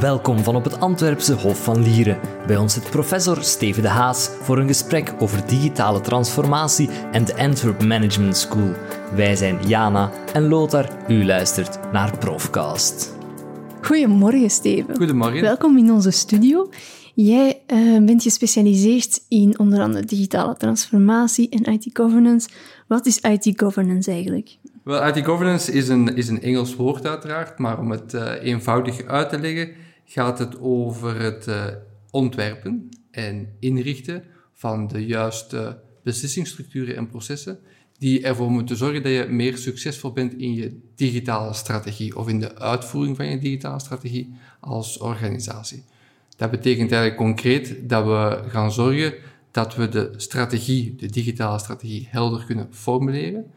Welkom van op het Antwerpse Hof van Lieren. Bij ons zit professor Steven de Haas voor een gesprek over digitale transformatie en de Antwerp Management School. Wij zijn Jana en Lothar. U luistert naar Profcast. Goedemorgen, Steven. Goedemorgen. Welkom in onze studio. Jij uh, bent gespecialiseerd in onder andere digitale transformatie en IT-governance. Wat is IT-governance eigenlijk? Wel, IT-governance is een, is een Engels woord uiteraard, maar om het uh, eenvoudig uit te leggen, gaat het over het uh, ontwerpen en inrichten van de juiste beslissingsstructuren en processen die ervoor moeten zorgen dat je meer succesvol bent in je digitale strategie of in de uitvoering van je digitale strategie als organisatie. Dat betekent eigenlijk concreet dat we gaan zorgen dat we de strategie, de digitale strategie, helder kunnen formuleren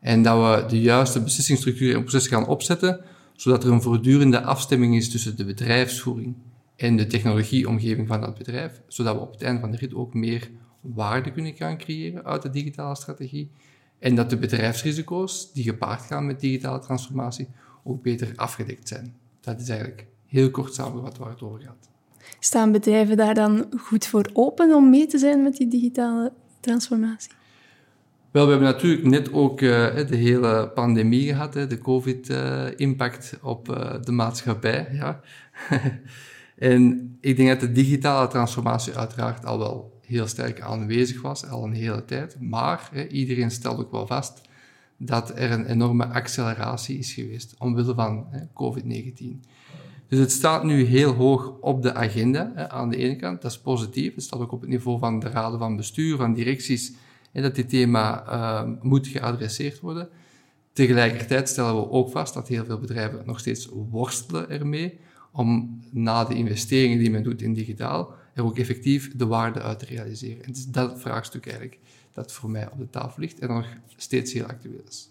en dat we de juiste beslissingsstructuren en processen gaan opzetten, zodat er een voortdurende afstemming is tussen de bedrijfsvoering en de technologieomgeving van dat bedrijf, zodat we op het einde van de rit ook meer waarde kunnen gaan creëren uit de digitale strategie en dat de bedrijfsrisico's die gepaard gaan met digitale transformatie ook beter afgedekt zijn. Dat is eigenlijk heel kort samengevat waar het over gaat. Staan bedrijven daar dan goed voor open om mee te zijn met die digitale transformatie? Wel, we hebben natuurlijk net ook uh, de hele pandemie gehad, de COVID-impact uh, op uh, de maatschappij. Ja. en ik denk dat de digitale transformatie uiteraard al wel heel sterk aanwezig was, al een hele tijd. Maar iedereen stelt ook wel vast dat er een enorme acceleratie is geweest omwille van COVID-19. Dus het staat nu heel hoog op de agenda aan de ene kant. Dat is positief. Het staat ook op het niveau van de raden van bestuur, van directies en dat dit thema uh, moet geadresseerd worden. Tegelijkertijd stellen we ook vast dat heel veel bedrijven nog steeds worstelen ermee om na de investeringen die men doet in digitaal, er ook effectief de waarde uit te realiseren. En het is dat vraagstuk eigenlijk dat voor mij op de tafel ligt en nog steeds heel actueel is.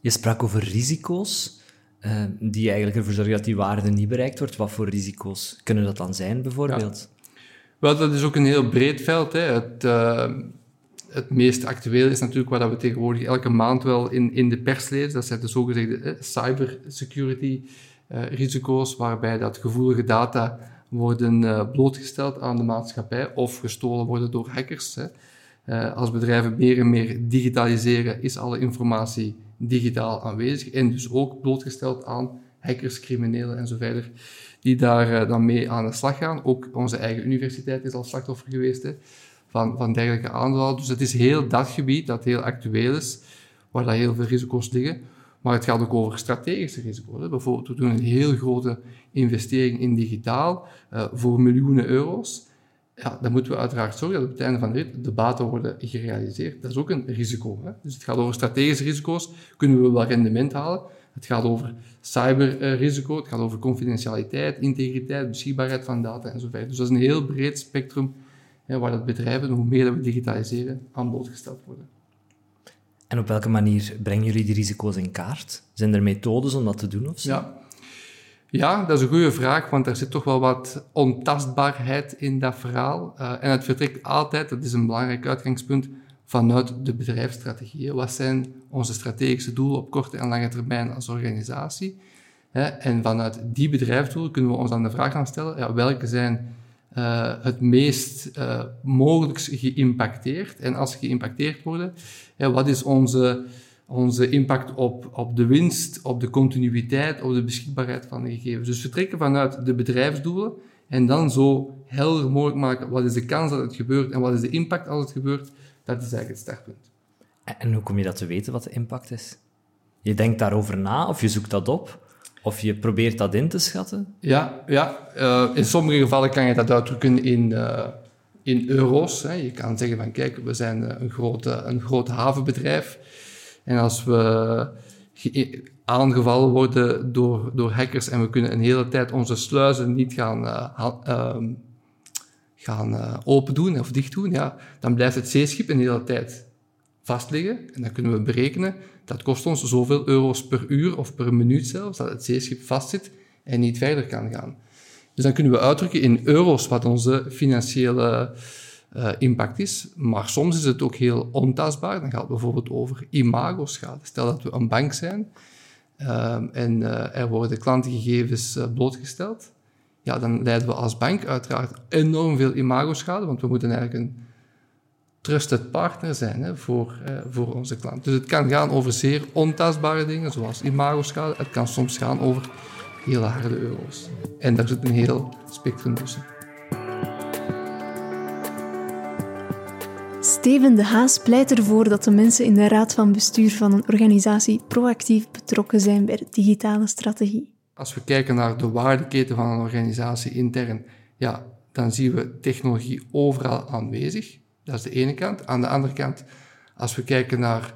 Je sprak over risico's uh, die eigenlijk ervoor zorgen dat die waarde niet bereikt wordt. Wat voor risico's kunnen dat dan zijn, bijvoorbeeld? Ja. Wel, dat is ook een heel breed veld. Hè. Het, uh, het meest actueel is natuurlijk wat we tegenwoordig elke maand wel in, in de pers lezen. Dat zijn de zogezegde eh, cybersecurity uh, risico's, waarbij dat gevoelige data worden uh, blootgesteld aan de maatschappij of gestolen worden door hackers. Hè. Uh, als bedrijven meer en meer digitaliseren, is alle informatie digitaal aanwezig en dus ook blootgesteld aan hackers, criminelen en zo verder, die daar dan mee aan de slag gaan. Ook onze eigen universiteit is al slachtoffer geweest. Hè van, van dergelijke aanvallen. Dus het is heel dat gebied dat heel actueel is, waar daar heel veel risico's liggen. Maar het gaat ook over strategische risico's. Bijvoorbeeld, we doen een heel grote investering in digitaal uh, voor miljoenen euro's. Ja, dan moeten we uiteraard zorgen dat op het einde van de rit de baten worden gerealiseerd. Dat is ook een risico. Hè? Dus het gaat over strategische risico's. Kunnen we wel rendement halen? Het gaat over cyberrisico, het gaat over confidentialiteit, integriteit, beschikbaarheid van data enzovoort. Dus dat is een heel breed spectrum waar dat bedrijven, hoe meer we digitaliseren, aan blootgesteld worden. En op welke manier brengen jullie die risico's in kaart? Zijn er methodes om dat te doen? Of zo? Ja. ja, dat is een goede vraag, want er zit toch wel wat ontastbaarheid in dat verhaal. Uh, en het vertrekt altijd, dat is een belangrijk uitgangspunt, vanuit de bedrijfsstrategie. Wat zijn onze strategische doelen op korte en lange termijn als organisatie? En vanuit die bedrijfsdoelen kunnen we ons dan de vraag gaan stellen, ja, welke zijn uh, het meest uh, mogelijk geïmpacteerd. En als geïmpacteerd worden, wat is onze, onze impact op, op de winst, op de continuïteit, op de beschikbaarheid van de gegevens. Dus vertrekken vanuit de bedrijfsdoelen en dan zo helder mogelijk maken wat is de kans dat het gebeurt en wat is de impact als het gebeurt, dat is eigenlijk het startpunt. En hoe kom je dat te weten, wat de impact is? Je denkt daarover na of je zoekt dat op? Of je probeert dat in te schatten? Ja, ja. Uh, in sommige gevallen kan je dat uitdrukken in, uh, in euro's. Hè. Je kan zeggen van kijk, we zijn een, grote, een groot havenbedrijf. En als we aangevallen worden door, door hackers en we kunnen een hele tijd onze sluizen niet gaan, uh, gaan open doen of dicht doen, ja, dan blijft het zeeschip een hele tijd vastliggen. En dan kunnen we berekenen dat kost ons zoveel euro's per uur of per minuut zelfs, dat het zeeschip vastzit en niet verder kan gaan. Dus dan kunnen we uitdrukken in euro's wat onze financiële uh, impact is. Maar soms is het ook heel ontastbaar. Dan gaat het bijvoorbeeld over imago-schade. Stel dat we een bank zijn uh, en uh, er worden klantengegevens blootgesteld. ja, dan leiden we als bank uiteraard enorm veel imagoschade, want we moeten eigenlijk een trusted partner zijn hè, voor, uh, voor onze klant. Dus het kan gaan over zeer ontastbare dingen, zoals imagoschade. Het kan soms gaan over hele harde euro's. En daar zit een heel spectrum tussen. Steven de Haas pleit ervoor dat de mensen in de raad van bestuur van een organisatie proactief betrokken zijn bij de digitale strategie. Als we kijken naar de waardeketen van een organisatie intern, ja, dan zien we technologie overal aanwezig. Dat is de ene kant. Aan de andere kant, als we kijken naar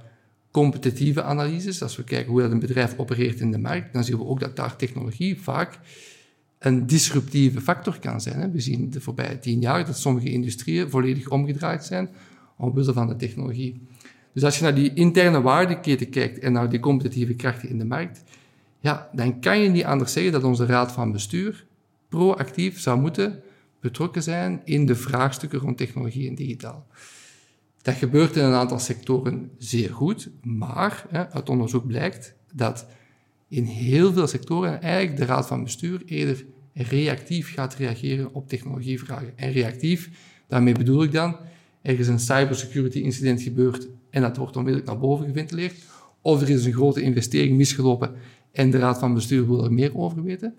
competitieve analyses, als we kijken hoe dat een bedrijf opereert in de markt, dan zien we ook dat daar technologie vaak een disruptieve factor kan zijn. We zien de voorbije tien jaar dat sommige industrieën volledig omgedraaid zijn omwille van de technologie. Dus als je naar die interne waardeketen kijkt en naar die competitieve krachten in de markt, ja, dan kan je niet anders zeggen dat onze raad van bestuur proactief zou moeten betrokken zijn in de vraagstukken rond technologie en digitaal. Dat gebeurt in een aantal sectoren zeer goed, maar hè, uit onderzoek blijkt dat in heel veel sectoren eigenlijk de raad van bestuur eerder reactief gaat reageren op technologievragen. En reactief, daarmee bedoel ik dan, er is een cybersecurity incident gebeurd en dat wordt onmiddellijk naar boven geventileerd, of er is een grote investering misgelopen en de raad van bestuur wil er meer over weten.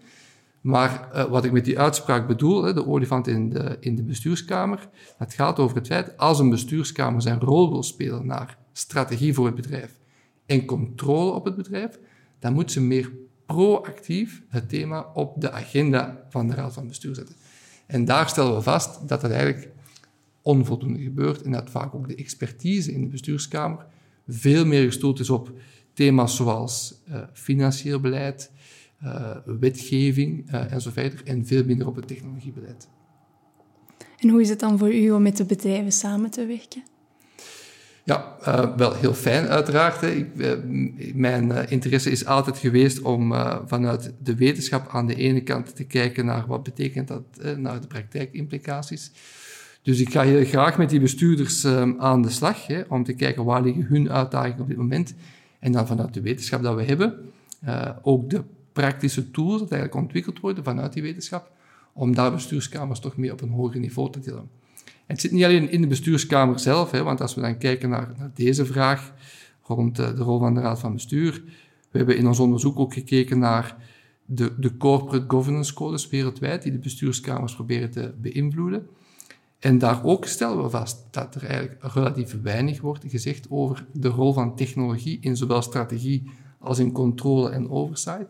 Maar uh, wat ik met die uitspraak bedoel, hè, de olifant in de, in de bestuurskamer, dat gaat over het feit, als een bestuurskamer zijn rol wil spelen naar strategie voor het bedrijf en controle op het bedrijf, dan moet ze meer proactief het thema op de agenda van de raad van bestuur zetten. En daar stellen we vast dat dat eigenlijk onvoldoende gebeurt en dat vaak ook de expertise in de bestuurskamer veel meer gestoeld is op thema's zoals uh, financieel beleid, uh, wetgeving en zo verder, en veel minder op het technologiebeleid. En hoe is het dan voor u om met de bedrijven samen te werken? Ja, uh, wel heel fijn uiteraard. Hè. Ik, mijn interesse is altijd geweest om vanuit de wetenschap aan de ene kant te kijken naar wat betekent dat, naar de praktijkimplicaties. Dus ik ga heel graag met die bestuurders ehm, aan de slag, hè, om te kijken waar liggen hun uitdagingen op dit moment. En dan vanuit de wetenschap dat we hebben, ook de praktische tools dat eigenlijk ontwikkeld worden vanuit die wetenschap, om daar bestuurskamers toch mee op een hoger niveau te tillen. En het zit niet alleen in de bestuurskamer zelf, hè, want als we dan kijken naar, naar deze vraag rond eh, de, rol van de Raad van Bestuur, we hebben in ons onderzoek ook gekeken naar de, de corporate governance codes wereldwijd, die de bestuurskamers proberen te beïnvloeden. En daar ook stellen we vast dat er eigenlijk relatief weinig wordt gezegd over de rol van technologie in zowel strategie als in controle en oversight.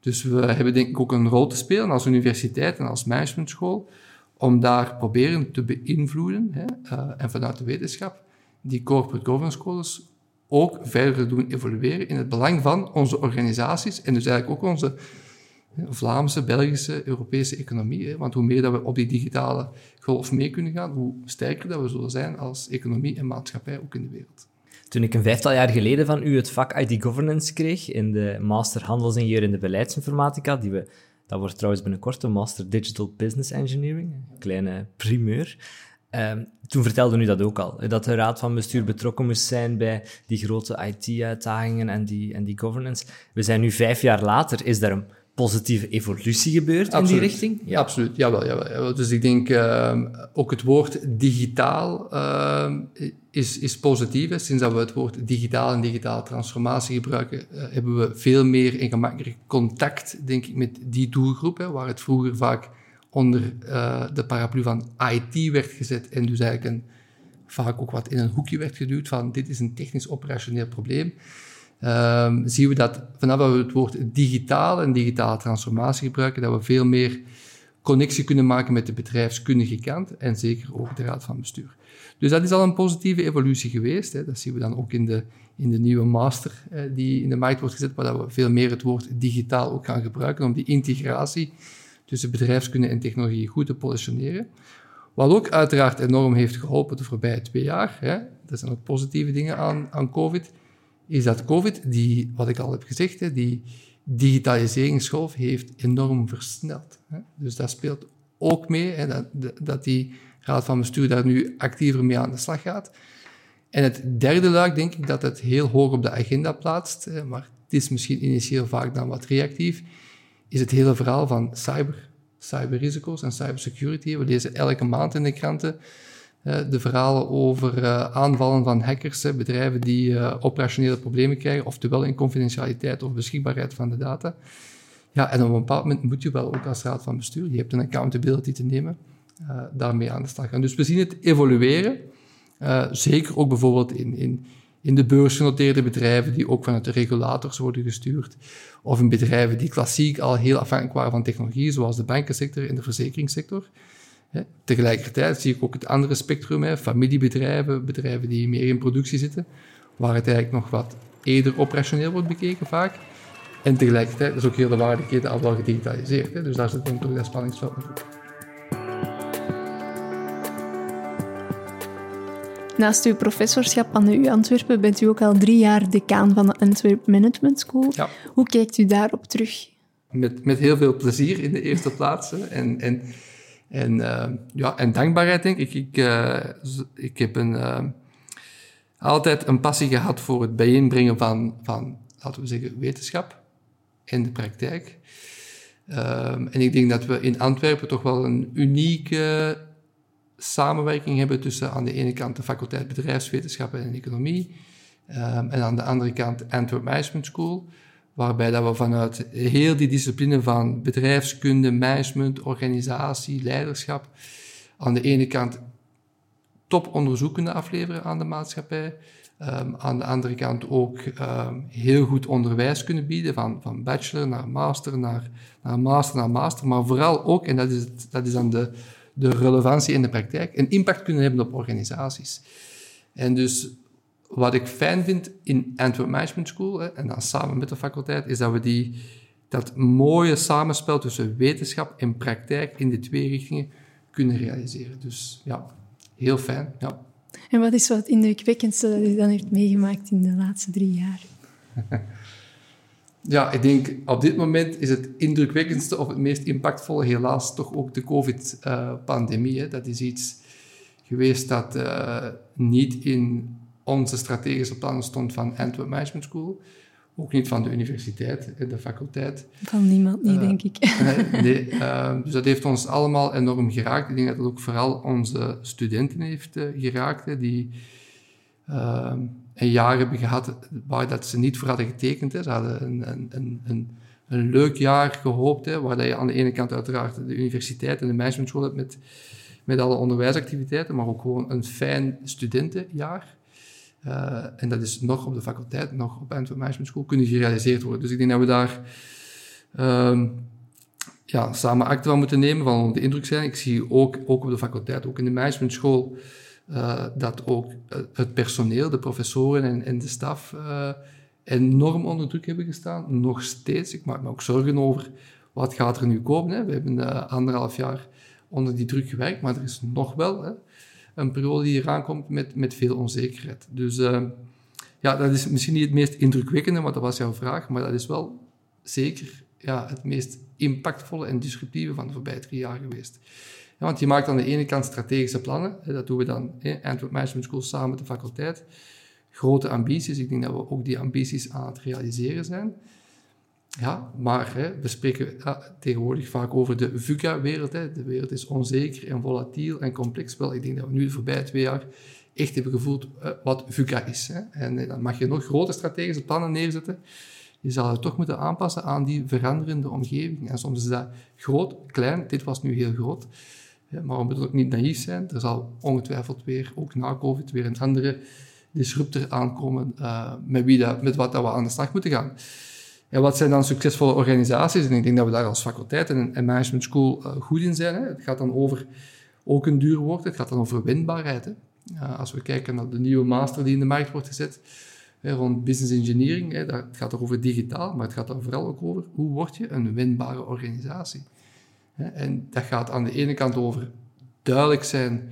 Dus we hebben denk ik ook een rol te spelen als universiteit en als managementschool om daar proberen te beïnvloeden hè, uh, en vanuit de wetenschap die corporate governance codes ook verder doen evolueren in het belang van onze organisaties en dus eigenlijk ook onze Vlaamse, Belgische, Europese economie. Hè. Want hoe meer dat we op die digitale golf mee kunnen gaan, hoe sterker dat we zullen zijn als economie en maatschappij ook in de wereld. Toen ik een vijftal jaar geleden van u het vak IT Governance kreeg in de Master Handelsingenieur in de Beleidsinformatica, die we, dat wordt trouwens binnenkort een Master Digital Business Engineering, een kleine primeur. Um, toen vertelde u dat ook al, dat de raad van bestuur betrokken moest zijn bij die grote IT-uitdagingen en die, en die governance. We zijn nu vijf jaar later, is er een positieve evolutie gebeurd in die richting? Ja, absoluut. Jawel, jawel, Dus ik denk uh, ook het woord digitaal uh, is, is positief. Sinds dat we het woord digitaal en digitale transformatie gebruiken, uh, hebben we veel meer en gemakkelijker contact, denk ik, met die doelgroep, hè, waar het vroeger vaak onder eh, de paraplu van IT werd gezet en dus eigenlijk een, vaak ook wat in een hoekje werd geduwd van dit is een technisch operationeel probleem um, zien we dat vanaf dat we het woord digitaal en digitale transformatie gebruiken, dat we veel meer connectie kunnen maken met de bedrijfskundige kant en zeker ook de raad van bestuur. Dus dat is al een positieve evolutie geweest. Hè. Dat zien we dan ook in de, in de nieuwe master eh, die in de markt wordt gezet, waar we veel meer het woord digitaal ook gaan gebruiken om die integratie tussen bedrijfskunde en technologie goed te positioneren. Wat ook uiteraard enorm heeft geholpen de voorbije twee jaar, hè, dat zijn ook positieve dingen aan, aan COVID, is dat COVID, die, wat ik al heb gezegd, die digitaliseringsgolf heeft enorm versneld. Dus dat speelt ook mee, dat, dat die raad van bestuur daar nu actiever mee aan de slag gaat. En het derde luik denk ik dat het heel hoog op de agenda plaatst, maar het is misschien initieel vaak dan wat reactief, is het hele verhaal van cyber cyberrisico's en cybersecurity. We lezen elke maand in de kranten de verhalen over aanvallen van hackers, bedrijven die operationele problemen krijgen, oftewel in confidentialiteit of beschikbaarheid van de data. Ja, en op een bepaald moment moet je wel ook als raad van bestuur, je hebt een accountability te nemen, daarmee aan de slag gaan. Dus we zien het evolueren. zeker ook bijvoorbeeld in, in, in de beursgenoteerde bedrijven die ook vanuit de regulators worden gestuurd, of in bedrijven die klassiek al heel afhankelijk waren van technologie, zoals de bankensector en de verzekeringssector. Tegelijkertijd zie ik ook het andere spectrum, familiebedrijven, bedrijven die meer in productie zitten, waar het eigenlijk nog wat eerder operationeel wordt bekeken vaak. En tegelijkertijd is ook heel de waardeketen al wel gedigitaliseerd. Dus daar zit dan toch dat spanningsveld natuurlijk. Naast uw professorschap aan de U Antwerpen bent u ook al drie jaar decaan van de Antwerp Management School. Ja. Hoe kijkt u daarop terug? Met, met heel veel plezier in de eerste plaats. En, en, en, uh, ja, en dankbaarheid, denk ik. Ik, uh, ik heb een, uh, altijd een passie gehad voor het bijeenbrengen van, van, laten we zeggen, wetenschap en de praktijk. Ehm, en ik denk dat we in Antwerpen toch wel een unieke samenwerking hebben tussen aan de ene kant de faculteit bedrijfswetenschappen en economie um, en aan de andere kant Antwerp Management School, waarbij dat we vanuit heel die discipline van bedrijfskunde, management, organisatie, leiderschap, aan de ene kant toponderzoekende afleveren aan de maatschappij, um, aan de andere kant ook um, heel goed onderwijs kunnen bieden, van, van bachelor naar master, naar, naar master naar master, maar vooral ook, en dat is, dat is dan de de relevantie in de praktijk en impact kunnen hebben op organisaties. En dus wat ik fijn vind in Antwerp Management School, hè, en dan samen met de faculteit, is dat we die, dat mooie samenspel tussen wetenschap en praktijk in de twee richtingen kunnen realiseren. Dus ja, heel fijn. Ja. En wat is wat indrukwekkendste dat u dan heeft meegemaakt in de laatste drie jaar? Ja, ik denk op dit moment is het indrukwekkendste of het meest impactvolle helaas toch ook de COVID-pandemie. Dat is iets geweest dat uh, niet in onze strategische plannen stond van Antwerp Management School. Ook niet van de universiteit, de faculteit. Van niemand niet, uh, denk ik. nee, uh, dus dat heeft ons allemaal enorm geraakt. Ik denk dat het ook vooral onze studenten heeft geraakt, die een jaar hebben gehad waar dat ze niet voor hadden getekend. Hè. Ze hadden een, een, een, een, leuk jaar gehoopt, hè, waar je aan de ene kant uiteraard de universiteit en de managementschool hebt met, met alle onderwijsactiviteiten, maar ook gewoon een fijn studentenjaar. Uh, en dat is nog op de faculteit, nog op Antwerp Management School, kunnen gerealiseerd worden. Dus ik denk dat we daar um, ja, samen acte van moeten nemen, van de indruk zijn. Ik zie ook, ook op de faculteit, ook in de managementschool, uh, dat ook eh, het personeel, de professoren en, de staf enorm onder druk hebben gestaan. Nog steeds. Ik maak me ook zorgen over wat gaat er nu komen. Hè. We hebben anderhalf jaar onder die druk gewerkt, maar er is nog wel hè, een periode die eraan komt met, met veel onzekerheid. Dus ja, dat is misschien niet het meest indrukwekkende, want dat was jouw vraag, maar dat is wel zeker ja, het meest impactvolle en disruptieve van de voorbije drie jaar geweest. Want je maakt aan de ene kant strategische plannen. Dat doen we dan, Antwerp Management School, samen met de faculteit. Grote ambities. Ik denk dat we ook die ambities aan het realiseren zijn. Ja, maar hè, we spreken tegenwoordig vaak over de VUCA-wereld. De wereld is onzeker en volatiel en complex. Wel, ik denk dat we nu de voorbije twee jaar echt hebben gevoeld uh, wat VUCA is. Hè. En uh, dan mag je nog grote strategische plannen neerzetten. Je zal het toch moeten aanpassen aan die veranderende omgeving. En soms is dat groot, klein. Dit was nu heel groot. Maar we moeten ook niet naïef zijn. Er zal ongetwijfeld weer, ook na COVID, weer een andere disruptor aankomen uh, met, wie dat, met wat dat we aan de slag moeten gaan. En wat zijn dan succesvolle organisaties? En ik denk dat we daar als faculteit en, en management school uh, goed in zijn. Hè. Het gaat dan over, ook een duur woord, het gaat dan over wendbaarheid. Hè. Uh, als we kijken naar de nieuwe master die in de markt wordt gezet, hè, rond business engineering, hè, het gaat er over digitaal, maar het gaat dan vooral ook over hoe word je een wendbare organisatie. En dat gaat aan de ene kant over duidelijk zijn,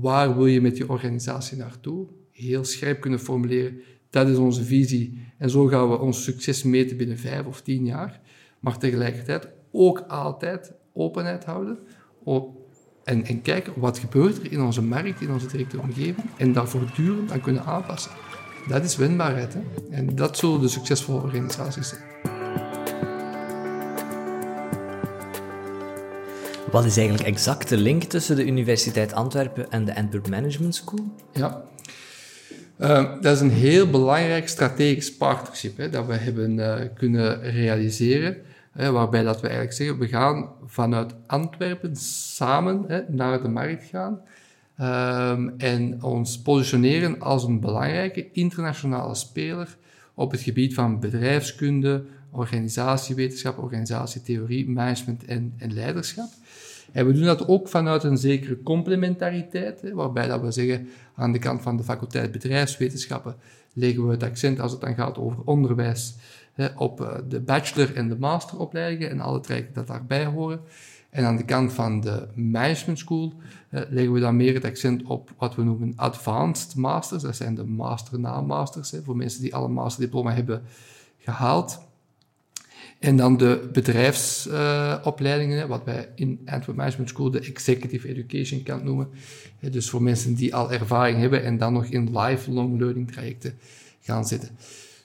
waar wil je met je organisatie naartoe? Heel scherp kunnen formuleren, dat is onze visie en zo gaan we ons succes meten binnen vijf of tien jaar. Maar tegelijkertijd ook altijd openheid houden en, en kijken wat gebeurt er in onze markt, in onze directe omgeving en daar voortdurend aan kunnen aanpassen. Dat is wendbaarheid. Hè? En dat zullen de succesvolle organisaties zijn. Wat is eigenlijk exact de link tussen de Universiteit Antwerpen en de Antwerp Management School? Ja, uh, dat is een heel belangrijk strategisch partnership hè, dat we hebben uh, kunnen realiseren. Hè, waarbij dat we eigenlijk zeggen, we gaan vanuit Antwerpen samen hè, naar de markt gaan. Um, en ons positioneren als een belangrijke internationale speler op het gebied van bedrijfskunde, organisatiewetenschap, organisatietheorie, management en, en leiderschap. En we doen dat ook vanuit een zekere complementariteit, waarbij dat we zeggen, aan de kant van de faculteit bedrijfswetenschappen leggen we het accent als het dan gaat over onderwijs hè, op uh, de bachelor- en de masteropleidingen en alle trajecten dat daarbij horen. En aan de kant van de management school eh, leggen we dan meer het accent op wat we noemen advanced masters. Dat zijn de master na masters, hè, voor mensen die al een masterdiploma hebben gehaald. En dan de bedrijfsopleidingen, wat wij in Antwerp Management School de Executive Education kan noemen. dus voor mensen die al ervaring hebben en dan nog in lifelong learning trajecten gaan zitten.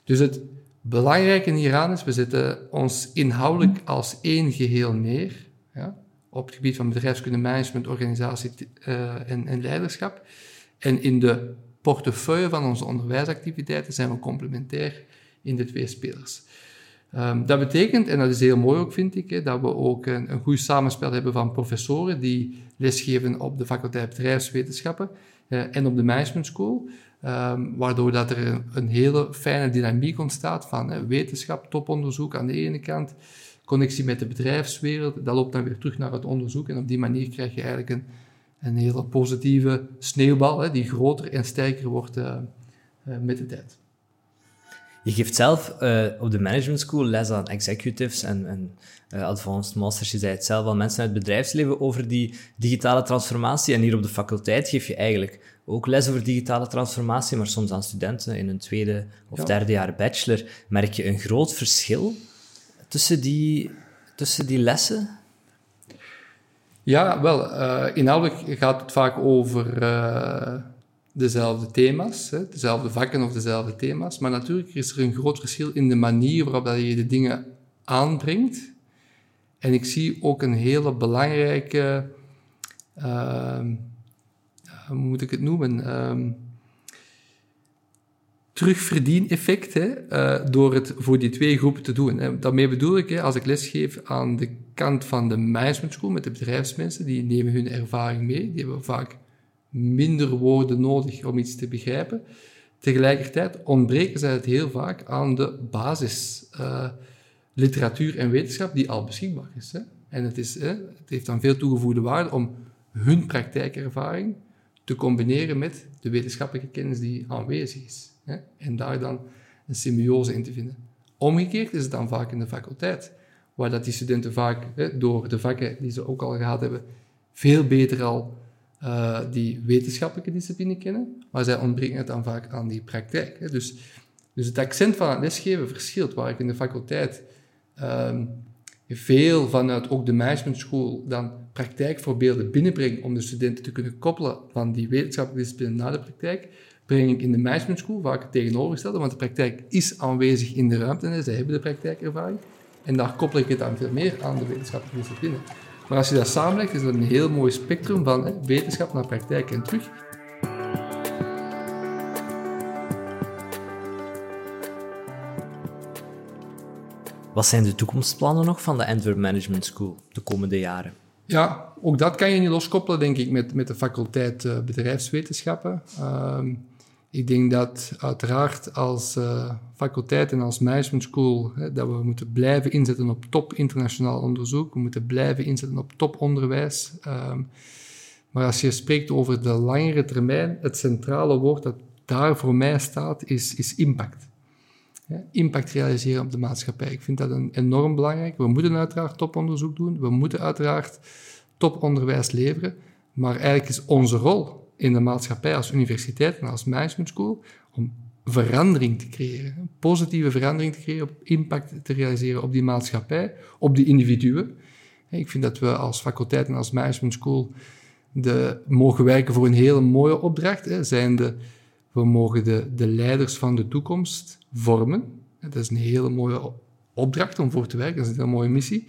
Dus het belangrijke hieraan is, we zetten ons inhoudelijk als één geheel neer. Ja, op het gebied van bedrijfskunde, management, organisatie uh, en, en leiderschap. En in de portefeuille van onze onderwijsactiviteiten zijn we complementair in de twee spelers. Um, dat betekent, en dat is heel mooi ook, vind ik, hè, dat we ook een, een goed samenspel hebben van professoren die lesgeven op de faculteit bedrijfswetenschappen uh, en op de management school. Um, waardoor dat er een, hele fijne dynamiek ontstaat van wetenschap, toponderzoek aan de ene kant, connectie met de bedrijfswereld, dat loopt dan weer terug naar het onderzoek en op die manier krijg je eigenlijk een, een hele positieve sneeuwbal hè, die groter en sterker wordt uh, uh, met de tijd. Je geeft zelf uh, op de management school les aan executives en, en uh, advanced masters. Je zei het zelf aan mensen uit het bedrijfsleven over die digitale transformatie. En hier op de faculteit geef je eigenlijk ook les over digitale transformatie, maar soms aan studenten in een tweede of ja. derde jaar bachelor. Merk je een groot verschil tussen die, tussen die lessen? Ja, wel. Uh, inhoudelijk gaat het vaak over dezelfde thema's, hè, dezelfde vakken of dezelfde thema's. Maar natuurlijk is er een groot verschil in de manier waarop dat je de dingen aanbrengt. En ik zie ook een hele belangrijke, uh, hoe moet ik het noemen, uh, terugverdien-effect uh, door het voor die twee groepen te doen. Hè. Daarmee bedoel ik, hè, als ik lesgeef aan de kant van de management school met de bedrijfsmensen, die nemen hun ervaring mee, die hebben vaak minder woorden nodig om iets te begrijpen. Tegelijkertijd ontbreken zij het heel vaak aan de basis uh, literatuur en wetenschap die al beschikbaar is. Hè. En het, is, het heeft dan veel toegevoegde waarde om hun praktijkervaring te combineren met de wetenschappelijke kennis die aanwezig is. Hè. En daar dan een symbiose in te vinden. Omgekeerd is het dan vaak in de faculteit, waar dat die studenten vaak door de vakken die ze ook al gehad hebben, veel beter al uh, die wetenschappelijke discipline kennen, maar zij ontbreken het dan vaak aan die praktijk. Hè. Dus, dus het accent van het lesgeven verschilt, waar ik in de faculteit um, veel vanuit ook de management school dan praktijkvoorbeelden binnenbreng om de studenten te kunnen koppelen van die wetenschappelijke discipline naar de praktijk, breng ik in de management school vaak het tegenovergestelde, want de praktijk is aanwezig in de ruimte en zij hebben de praktijkervaring. En daar koppel ik het dan veel meer aan de wetenschappelijke discipline. Maar als je dat samenlegt, is dat een heel mooi spectrum van hè, wetenschap naar praktijk en terug. Wat zijn de toekomstplannen nog van de Antwerp Management School de komende jaren? Ja, ook dat kan je niet loskoppelen, denk ik, met, met de faculteit uh, bedrijfswetenschappen. Uh, ik denk dat uiteraard als uh, faculteit en als management school hè, dat we moeten blijven inzetten op top internationaal onderzoek. We moeten blijven inzetten op toponderwijs. Um, maar als je spreekt over de langere termijn, het centrale woord dat daar voor mij staat, is, is impact. impact realiseren op de maatschappij. Ik vind dat een enorm belangrijk. We moeten uiteraard toponderzoek doen. We moeten uiteraard toponderwijs leveren. Maar eigenlijk is onze rol in de maatschappij als universiteit en als management school om verandering te creëren, positieve verandering te creëren, impact te realiseren op die maatschappij, op die individuen. Ik vind dat we als faculteit en als management school de, mogen werken voor een hele mooie opdracht. Hè, we mogen de, de leiders van de toekomst vormen. Dat is een hele mooie opdracht om voor te werken, dat is een hele mooie missie.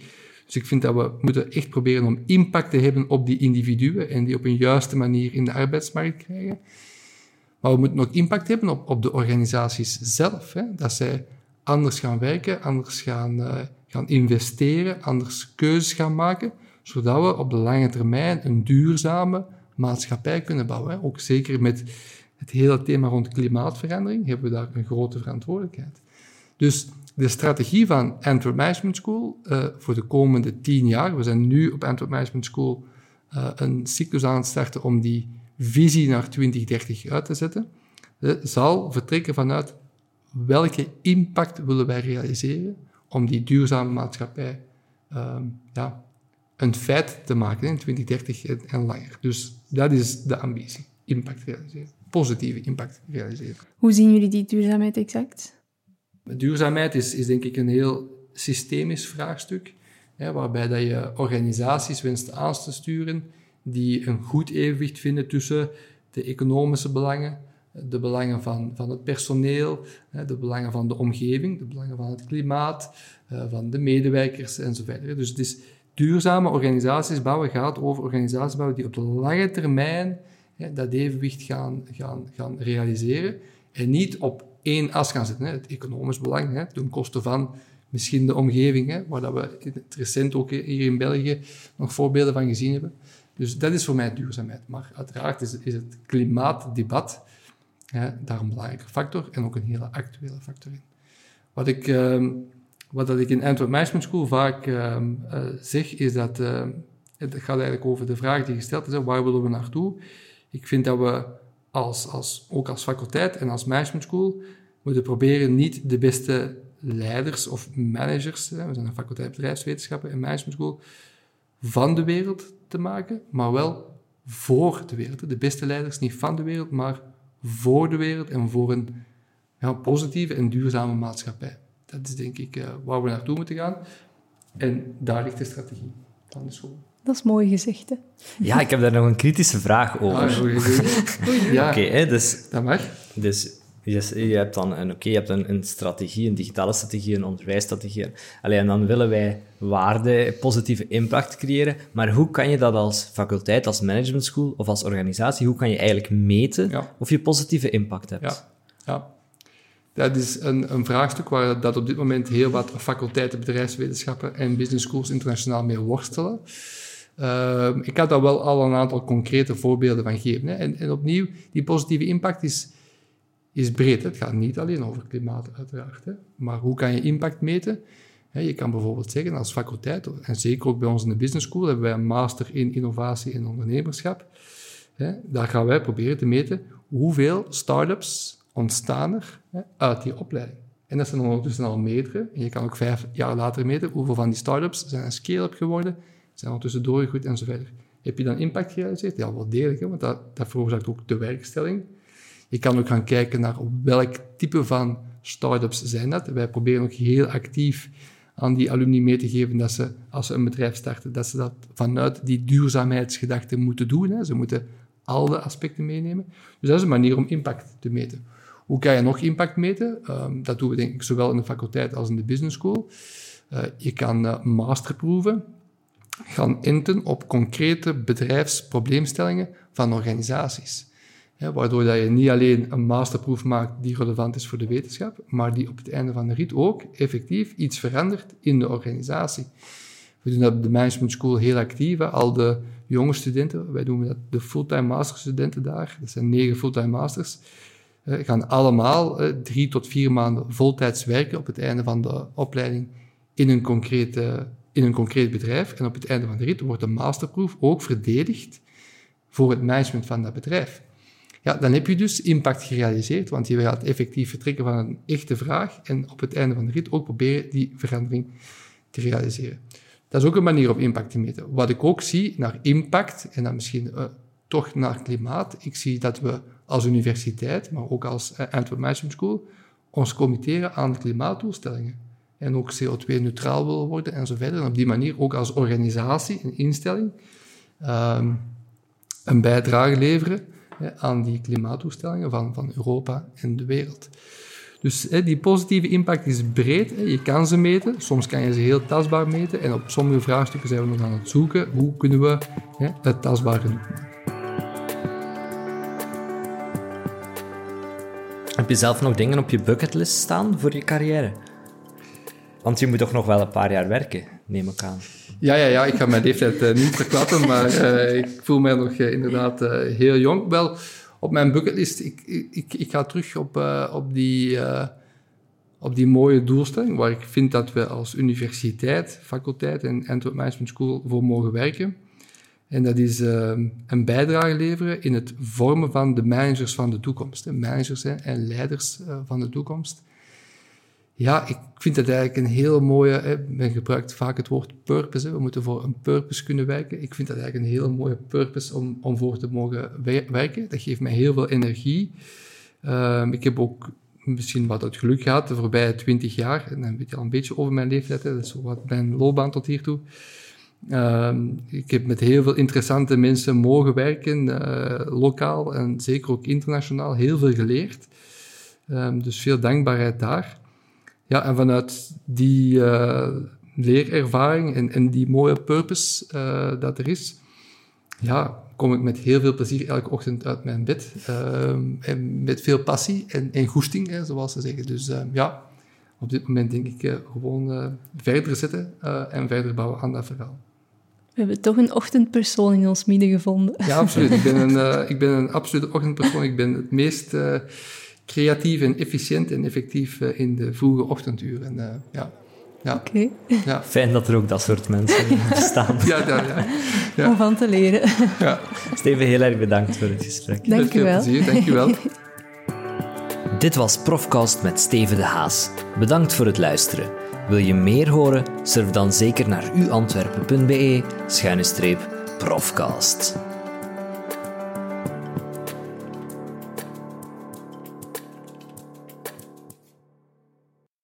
Dus ik vind dat we moeten echt proberen om impact te hebben op die individuen en die op een juiste manier in de arbeidsmarkt krijgen. Maar we moeten ook impact hebben op, op de organisaties zelf. Hè? Dat zij anders gaan werken, anders gaan, uh, gaan investeren, anders keuzes gaan maken, zodat we op de lange termijn een duurzame maatschappij kunnen bouwen. Ook zeker met het hele thema rond klimaatverandering hebben we daar een grote verantwoordelijkheid. Dus de strategie van Antwerp Management School uh, voor de komende tien jaar, we zijn nu op Antwerp Management School uh, een cyclus aan het starten om die visie naar 2030 uit te zetten, uh, zal vertrekken vanuit welke impact willen wij realiseren om die duurzame maatschappij um, ja, een feit te maken in 2030 en, en langer. Dus dat is de ambitie, impact realiseren, positieve impact realiseren. Hoe zien jullie die duurzaamheid exact? Duurzaamheid is, is denk ik een heel systemisch vraagstuk, hè, waarbij dat je organisaties wenst aan te sturen die een goed evenwicht vinden tussen de economische belangen, de belangen van, van het personeel, de belangen van de omgeving, de belangen van het klimaat, eh, van de medewerkers enzovoort. Dus het is duurzame organisaties bouwen gaat over organisaties bouwen die op de lange termijn dat evenwicht gaan, gaan, gaan realiseren en niet op één as gaan zetten. Hè. Het economisch belang, hè, ten koste van misschien de omgeving, hè, waar dat we het recent ook hier in België nog voorbeelden van gezien hebben. Dus dat is voor mij duurzaamheid. Maar uiteraard is, is het klimaatdebat hè, daar een belangrijke factor en ook een hele actuele factor in. Wat ik, uh, wat dat ik in Antwerp Management School vaak uh, uh, zeg, is dat ehm, het gaat eigenlijk over de vraag die gesteld is, waar willen we naartoe? Ik vind dat we als, als, ook als faculteit en als management school moeten proberen niet de beste leiders of managers, we zijn een faculteit bedrijfswetenschappen en management school, van de wereld te maken, maar wel voor de wereld. De beste leiders niet van de wereld, maar voor de wereld en voor een ja, positieve en duurzame maatschappij. Dat is denk ik uh, waar we naartoe moeten gaan. En daar ligt de strategie van de school. Dat is mooi gezegd, hè? Ja, ik heb daar nog een kritische vraag over. Ah, ja, Oké, dus... Dat mag. Dus je, je hebt dan een, oké, je hebt een, een, strategie, een digitale strategie, een onderwijsstrategie. Alleen en dan willen wij waarde, positieve impact creëren. Maar hoe kan je dat als faculteit, als management school of als organisatie, hoe kan je eigenlijk meten of je positieve impact hebt? Ja, ja. Dat is een, een, vraagstuk waar dat op dit moment heel wat faculteiten bedrijfswetenschappen en business schools internationaal mee worstelen. Uh, ik had daar wel al een aantal concrete voorbeelden van gegeven. Hè. En, en, opnieuw, die positieve impact is, is breed. Het gaat niet alleen over klimaat, uiteraard. Hè. Maar hoe kan je impact meten? je kan bijvoorbeeld zeggen als faculteit, en zeker ook bij ons in de business school, hebben wij een master in innovatie en ondernemerschap. daar gaan wij proberen te meten hoeveel start-ups ontstaan er uit die opleiding. En dat zijn ondertussen al meerdere. En je kan ook vijf jaar later meten hoeveel van die start-ups zijn een scale-up geworden, zijn ondertussen doorgegroeid en zo verder. Heb je dan impact gerealiseerd? Ja, wel degelijk, want dat, dat veroorzaakt ook de werkstelling. Je kan ook gaan kijken naar welk type van start-ups zijn dat. Wij proberen ook heel actief aan die alumni mee te geven dat ze, als ze een bedrijf starten, dat ze dat vanuit die duurzaamheidsgedachte moeten doen. Hè. Ze moeten al de aspecten meenemen. Dus dat is een manier om impact te meten. Hoe kan je nog impact meten? Um, dat doen we denk ik zowel in de faculteit als in de business school. Uh, je kan uh, masterproeven gaan inten op concrete bedrijfsprobleemstellingen van organisaties. waardoor dat je niet alleen een masterproef maakt die relevant is voor de wetenschap, maar die op het einde van de rit ook effectief iets verandert in de organisatie. We doen dat op de Management School heel actief. Al de jonge studenten, wij doen dat de fulltime masterstudenten daar, dat zijn negen fulltime masters, gaan allemaal drie tot vier maanden voltijds werken op het einde van de opleiding in een concrete in een concreet bedrijf. En op het einde van de rit wordt de masterproef ook verdedigd voor het management van dat bedrijf. Ja, dan heb je dus impact gerealiseerd, want je gaat effectief vertrekken van een echte vraag en op het einde van de rit ook proberen die verandering te realiseren. Dat is ook een manier om impact te meten. Wat ik ook zie naar impact, en dan misschien uh, toch naar klimaat, ik zie dat we als universiteit, maar ook als uh, Antwerp Management School, ons committeren aan klimaatdoelstellingen en ook CO2-neutraal willen worden en zo verder. En op die manier ook als organisatie, een instelling, um, een bijdrage leveren aan die klimaatdoelstellingen van, van Europa en de wereld. Dus die positieve impact is breed. Je kan ze meten, soms kan je ze heel tastbaar meten. En op sommige vraagstukken zijn we nog aan het zoeken hoe kunnen we het tastbaar doen. Heb je zelf nog dingen op je bucketlist staan voor je carrière? Want je moet toch nog wel een paar jaar werken, neem ik aan. Ja, ja, ja ik ga mijn leeftijd uh, niet verklappen, maar uh, ik voel mij nog uh, inderdaad heel jong. Wel, op mijn bucketlist, ik, ik, ik ga terug op, op, die, op die mooie doelstelling, waar ik vind dat we als universiteit, faculteit en Antwerp Management School voor mogen werken. En dat is een bijdrage leveren in het vormen van de managers van de toekomst. De managers en leiders van de toekomst. Ja, ik vind dat eigenlijk een heel mooie... Hè, men gebruikt vaak het woord purpose. We moeten voor een purpose kunnen werken. Ik vind dat eigenlijk een heel mooie purpose om, om voor te mogen werken. Dat geeft mij heel veel energie. Um, ik heb ook misschien wat het geluk gehad de voorbije twintig jaar. En dan weet je al een beetje over mijn leeftijd. Hè. Dat is wat mijn loopbaan tot hiertoe. Um, ik heb met heel veel interessante mensen mogen werken, uh, lokaal en zeker ook internationaal. Heel veel geleerd. Um, dus veel dankbaarheid daar. Ja, en vanuit die uh, leerervaring en, en, die mooie purpose uh, dat er is, ja, kom ik met heel veel plezier elke ochtend uit mijn bed. Uh, en met veel passie en, en goesting, hè, zoals ze zeggen. Dus ja, op dit moment denk ik gewoon verder zitten en verder bouwen aan dat verhaal. We hebben toch een ochtendpersoon in ons midden gevonden. Ja, absoluut. Ik ben een, ik ben een absolute ochtendpersoon. Ik ben het meest creatief en efficiënt en effectief uh, in de vroege ochtenduren. Uh, ja. Ja. Oké. Ja. Fijn dat er ook dat soort mensen bestaan. ja, ja, ja, Om van te leren. Ja. Steven, heel erg bedankt voor het gesprek. Dank je wel. Dank je wel. Dit was Profcast met Steven de Haas. Bedankt voor het luisteren. Wil je meer horen? Surf dan zeker naar uantwerpen.be-profcast.